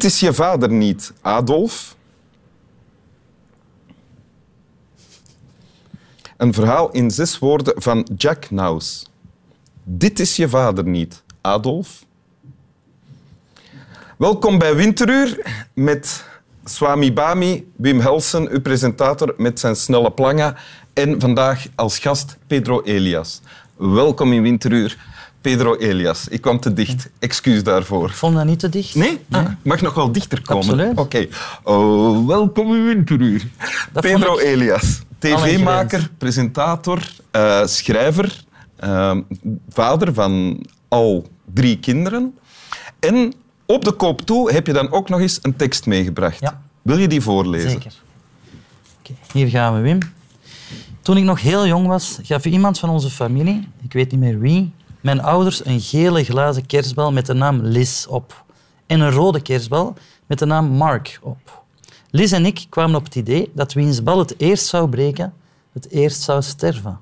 Dit is je vader niet, Adolf. Een verhaal in zes woorden van Jack Naus. Dit is je vader niet, Adolf. Welkom bij Winteruur met Swami Bami, Wim Helsen, uw presentator met zijn snelle planga. En vandaag als gast Pedro Elias. Welkom in Winteruur. Pedro Elias. Ik kwam te dicht. Excuus daarvoor. Ik vond dat niet te dicht. Nee? Ah, mag nog wel dichter komen. Absoluut. Oké. Oh, welkom in Winteruur. Pedro ik Elias. TV-maker, presentator, eh, schrijver, eh, vader van al drie kinderen. En op de koop toe heb je dan ook nog eens een tekst meegebracht. Ja. Wil je die voorlezen? Zeker. Hier gaan we, Wim. Toen ik nog heel jong was, gaf iemand van onze familie, ik weet niet meer wie, mijn ouders een gele glazen kerstbal met de naam Liz op. En een rode kerstbal met de naam Mark op. Liz en ik kwamen op het idee dat wiens bal het eerst zou breken, het eerst zou sterven.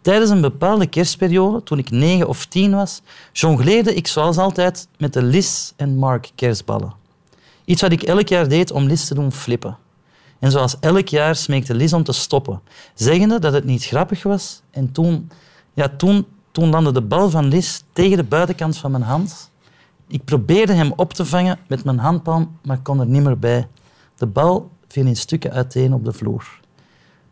Tijdens een bepaalde kerstperiode, toen ik negen of tien was, jongleerde ik zoals altijd met de Liz en Mark kerstballen. Iets wat ik elk jaar deed om Liz te doen flippen. En zoals elk jaar smeekte Liz om te stoppen, zeggende dat het niet grappig was. En toen, ja, toen, toen landde de bal van Liz tegen de buitenkant van mijn hand. Ik probeerde hem op te vangen met mijn handpalm, maar kon er niet meer bij. De bal viel in stukken uiteen op de vloer.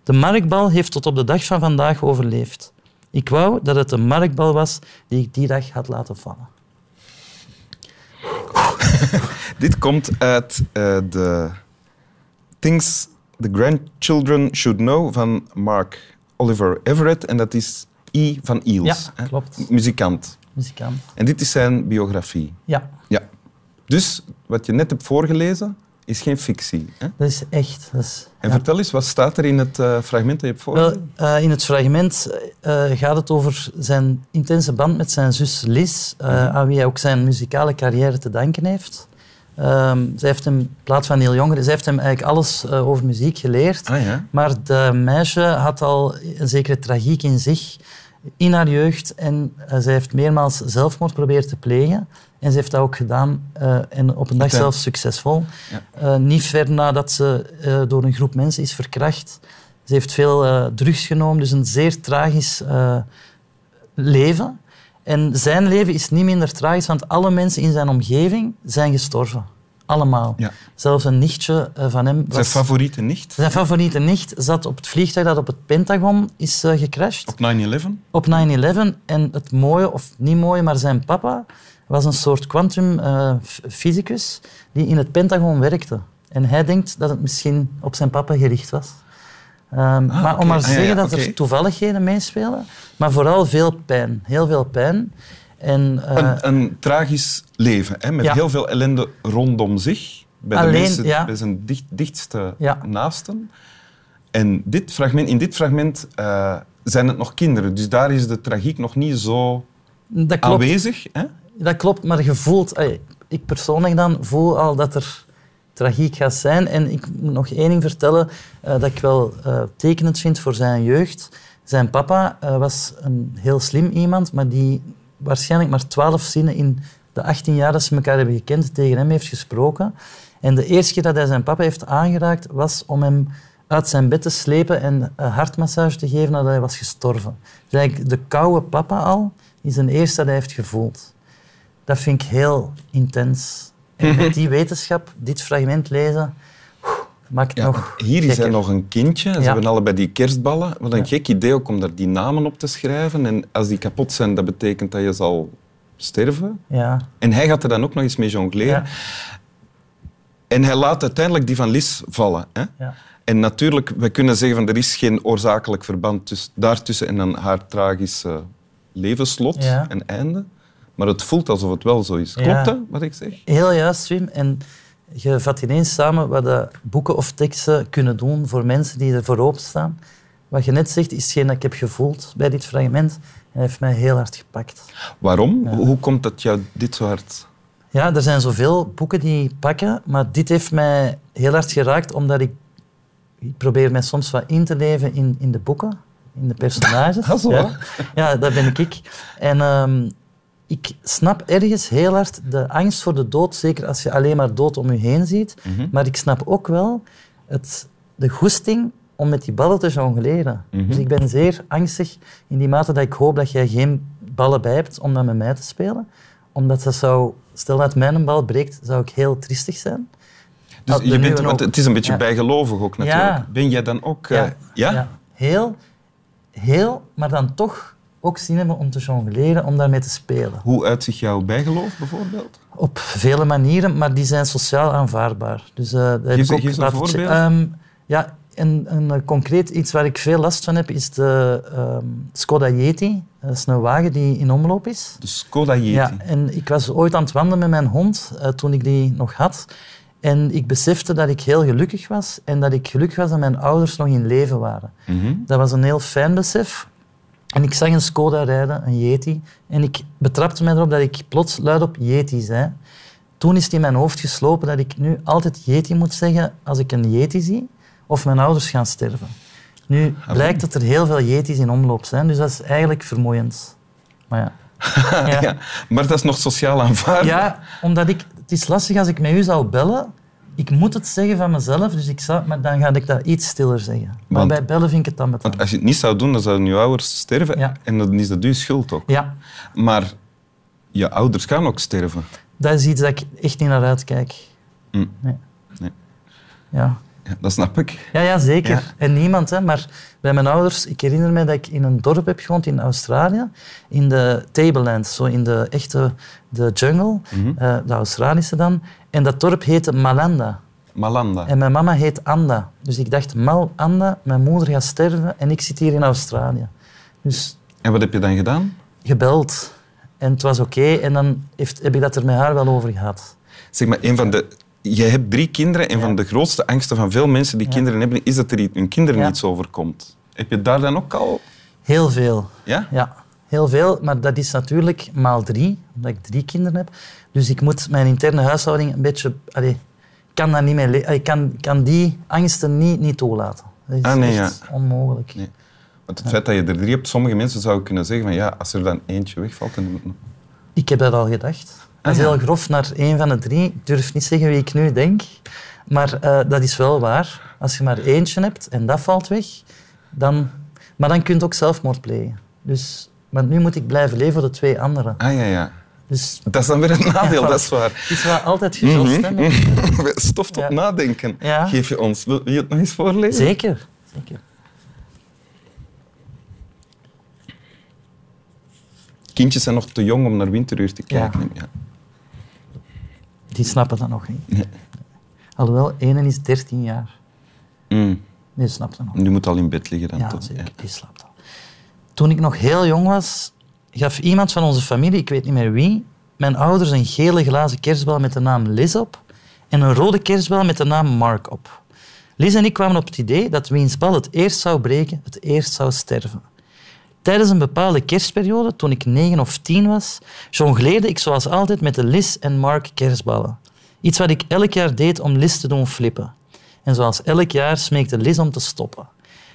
De markbal heeft tot op de dag van vandaag overleefd. Ik wou dat het de markbal was die ik die dag had laten vallen. Dit komt uit eh, de Things the Grandchildren Should Know van Mark Oliver Everett. En dat is I van Eels. Ja, hè? klopt. Muzikant. Muzikant. En dit is zijn biografie. Ja, Ja. Dus wat je net hebt voorgelezen is geen fictie. Hè? dat is echt. Dat is, En ja. vertel eens, wat staat er in het eh, fragment dat je hebt voorgelezen? Wel, eh, in het fragment eh, gaat het over zijn intense band met zijn zus Liz, eh, aan wie hij ook zijn muzikale carrière te danken heeft. Ehm, zij heeft hem, in plaats van heel jongeren, zij heeft hem eigenlijk alles over muziek geleerd. Ah ja. Maar de meisje had al een zekere tragiek in zich in haar jeugd en eh, zij heeft meermaals zelfmoord proberen te plegen. En ze heeft dat ook gedaan eh, en op een dag zelfs succesvol. Ja. Eh, niet ver nadat ze door een groep mensen is verkracht. Ze heeft veel drugs genomen, dus een zeer tragisch leven. En zijn leven is niet minder tragisch, want alle mensen in zijn omgeving zijn gestorven. Allemaal. Ja. Zelfs een nichtje eh, van hem Zijn was... favoriete nicht? Zijn favoriete nicht zat op het vliegtuig dat op het Pentagon is eh, gecrashed. Op 9-11? Op 9-11. En het mooie, of niet mooie, maar zijn papa was een soort quantum eh, fysicus die in het Pentagon werkte. En hij denkt dat het misschien op zijn papa gericht was. Ehm, maar oké. om maar te Ah, ja, zeggen ja, dat er toevalligheden meespelen, maar vooral veel pijn. Heel veel pijn. En, eh, Een, een tragisch leven, hè, met Ja. heel veel ellende rondom zich. Bij, de mensen, ja. bij zijn dicht, dichtste Ja. naasten. En dit fragment, in dit fragment eh, zijn het nog kinderen. Dus daar is de tragiek nog niet zo dat aanwezig. Hè? Dat klopt, maar je voelt... allee, Ik persoonlijk dan voel al dat er tragiek gaat zijn. En ik moet nog één ding vertellen eh, dat ik wel eh, tekenend vind voor zijn jeugd. Zijn papa eh, was een heel slim iemand, maar die waarschijnlijk maar twaalf zinnen in de 18 jaar dat ze elkaar hebben gekend tegen hem heeft gesproken. En de eerste keer dat hij zijn papa heeft aangeraakt was om hem uit zijn bed te slepen en een hartmassage te geven nadat hij was gestorven. Dus eigenlijk de koude papa al is een eerste dat hij heeft gevoeld. Dat vind ik heel intens. En met die wetenschap, dit fragment lezen, maakt Ja, nog hier is hij nog een kindje. Ze hebben allebei die kerstballen. Wat een gek idee ook om daar die namen op te schrijven. En als die kapot zijn, dat betekent dat je zal sterven. Ja, En hij gaat er dan ook nog eens mee jongleren. ja, En hij laat uiteindelijk die van Lis vallen. Hè? ja. En natuurlijk, we kunnen zeggen van er is geen oorzakelijk verband tussen, daartussen en dan haar tragische levenslot Ja. en einde. Maar het voelt alsof het wel zo is. Ja. Klopt dat, wat ik zeg? Heel juist, Wim. En je vat ineens samen wat de boeken of teksten kunnen doen voor mensen die er voor openstaan. Wat je net zegt, is hetgeen dat ik heb gevoeld bij dit fragment. En heeft mij heel hard gepakt. Waarom? Hoe komt dat jou dit zo hard... Ja, er zijn zoveel boeken die pakken, maar dit heeft mij heel hard geraakt, omdat ik, ik probeer mij soms wat in te leven in, in de boeken, in de personages. Zo, ja. ja, dat ben ik. En ehm, ik snap ergens heel hard de angst voor de dood, zeker als je alleen maar dood om je heen ziet. Mhm. Maar ik snap ook wel het, de goesting om met die ballen te jongleren. Mhm. Dus ik ben zeer angstig in die mate dat ik hoop dat jij geen ballen bij hebt om dat met mij te spelen. Omdat dat zou... Stel dat mijn bal breekt, zou ik heel triestig zijn. Dus je bent, want het is een beetje Ja. bijgelovig ook natuurlijk. Ja. Ben jij dan ook... eh, ja? Heel, heel, maar dan toch ook zin hebben om te jongleren, om daarmee te spelen. Hoe uitzicht jouw bijgeloof bijvoorbeeld? Op vele manieren, maar die zijn sociaal aanvaardbaar. Dus, heb Geef ik ook geef een voorbeeld. Ehm, ja, een, een eh, concreet iets waar ik veel last van heb, is de ehm, Skoda Yeti. Dat is een wagen die in omloop is. De Skoda Yeti. Ja, en ik was ooit aan het wandelen met mijn hond eh, toen ik die nog had. En ik besefte dat ik heel gelukkig was en dat ik gelukkig was dat mijn ouders nog in leven waren. Mhm. Dat was een heel fijn besef. En ik zag een Skoda rijden, een Yeti. En ik betrapte mij erop dat ik plots luidop Yeti zei. Toen is het in mijn hoofd geslopen dat ik nu altijd Yeti moet zeggen als ik een Yeti zie of mijn ouders gaan sterven. Nu blijkt dat er heel veel Yetis in omloop zijn, dus dat is eigenlijk vermoeiend. Maar ja. Ja. Ja, maar dat is nog sociaal aanvaardbaar. Ja, omdat ik... Het is lastig als ik met u zou bellen. Ik moet het zeggen van mezelf, dus ik zou, maar dan ga ik dat iets stiller zeggen. Maar Want- bij bellen vind ik het dan met Want als je het niet zou doen, dan zouden je ouders sterven. Ja. En dan is dat uw schuld ook. Ja, Maar je ouders gaan ook sterven. dat is iets dat ik echt niet naar uitkijk. Hm. Nee. Nee. Ja. Ja, dat snap ik. Ja, ja, zeker. Ja. En niemand, hè. maar bij mijn ouders, ik herinner me dat ik in een dorp heb gewoond in Australië, in de Tablelands, zo in de echte de jungle, eh, de Australische dan. En dat dorp heette Malanda. Malanda. En mijn mama heet Anda. Dus ik dacht, Mal, Anda, mijn moeder gaat sterven en ik zit hier in Australië. Dus En wat heb je dan gedaan? gebeld. En het was oké. En dan heeft, heb ik dat er met haar wel over gehad. Zeg maar, een van de... Je hebt drie kinderen. Ja. van de grootste angsten van veel mensen die Ja. kinderen hebben, is dat er hun kinderen Ja. niets overkomt. Heb je daar dan ook al... Heel veel. Ja? Ja, heel veel. Maar dat is natuurlijk maal drie, omdat ik drie kinderen heb. Dus ik moet mijn interne huishouding een beetje... Allee, kan, dat niet meer allee, kan, kan die angsten niet, niet toelaten. Dat is Ah, nee, echt onmogelijk. Nee. Want het feit dat je er drie hebt, sommige mensen zouden kunnen zeggen van ja, als er dan eentje wegvalt... Dan... Ik heb dat al gedacht. Dat is Ah, heel grof naar één van de drie. Ik durf niet zeggen wie ik nu denk. Maar eh, dat is wel waar. Als je maar eentje hebt en dat valt weg, dan... Maar dan kun je ook zelfmoord plegen. Dus, want nu moet ik blijven leven voor de twee anderen. Ah ja, ja. Dus Dat is dan weer een nadeel, Ja, dat is waar. het is wel altijd Mhm. met- Stof tot Ja. nadenken. Ja. Geef je ons. Wil je het nog eens voorlezen? Zeker. Zeker. Kindjes zijn nog te jong om naar winteruur te kijken. Ja. Die snappen dat nog niet. Nee. Alhoewel, ene is 13 jaar. Mm. Die snapt dat nog niet. Die moet al in bed liggen dan Ja, toch? zeker. Die slaapt al. Toen ik nog heel jong was, gaf iemand van onze familie, ik weet niet meer wie, mijn ouders een gele glazen kerstbal met de naam Liz op en een rode kerstbal met de naam Mark op. Liz en ik kwamen op het idee dat wiens bal het eerst zou breken, het eerst zou sterven. Tijdens een bepaalde kerstperiode, toen ik negen of tien was, jongleerde ik zoals altijd met de Liz en Mark kerstballen. Iets wat ik elk jaar deed om Liz te doen flippen. En zoals elk jaar smeekte Liz om te stoppen.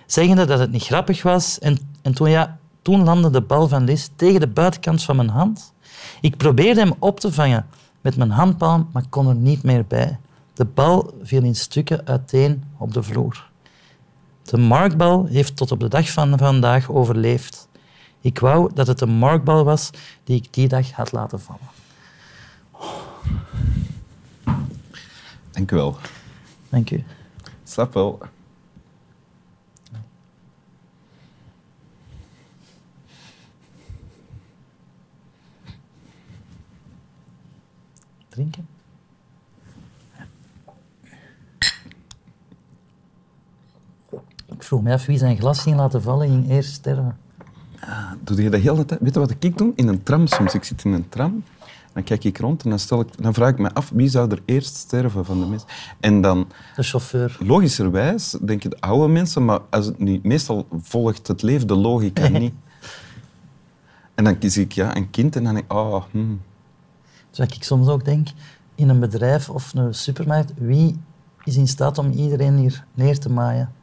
Zeggende dat het niet grappig was. En, en toen, ja, toen landde de bal van Liz tegen de buitenkant van mijn hand. Ik probeerde hem op te vangen met mijn handpalm, maar kon er niet meer bij. De bal viel in stukken uiteen op de vloer. De markbal heeft tot op de dag van vandaag overleefd. Ik wou dat het een markbal was die ik die dag had laten vallen. Dank u wel. Dank u. Slap wel. Drinken? Ik vroeg me af wie zijn glas ging laten vallen, ging eerst sterven. Doe je dat heel de tijd? Weet je wat ik doe? In een tram soms. Ik zit in een tram, dan kijk ik rond en dan, stel ik, dan vraag ik me af wie zou er eerst sterven van de mensen. En dan, De chauffeur. logischerwijs, denk je de oude mensen, maar als het niet, meestal volgt het leven de logica niet. En dan kies ik ja, een kind en dan denk ik, oh, hmm. Zoals ik soms ook denk, in een bedrijf of een supermarkt, wie is in staat om iedereen hier neer te maaien?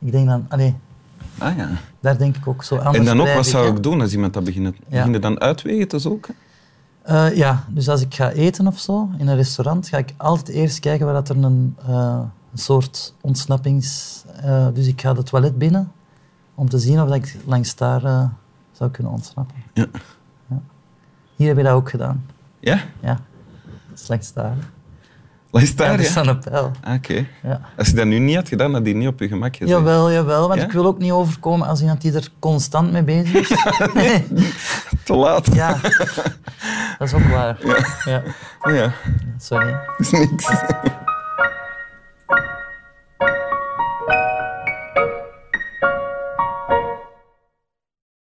Ik denk dan, allee, ah ja. daar denk ik ook zo aan. En dan ook, wat zou ik doen als iemand dat begint? Ja. Begin je dan uitwegen te zoeken? Eh, ja, dus als ik ga eten of zo in een restaurant, ga ik altijd eerst kijken waar dat er een, eh, een soort ontsnappings... eh, dus ik ga de toilet binnen om te zien of dat ik langs daar zou kunnen ontsnappen. Ja. Ja. Hier heb je dat ook gedaan. Ja? Ja, langs daar. Laat daar, dat ja. is aan een pijl. Ah, Oké. Ja. Als je dat nu niet had gedaan, had die niet op je gemak gezeten. Jawel, jawel, want Ja? ik wil ook niet overkomen als iemand die er constant mee bezig is. Nee. Te laat. Ja, dat is ook waar. Ja. Ja, Sorry. is niks.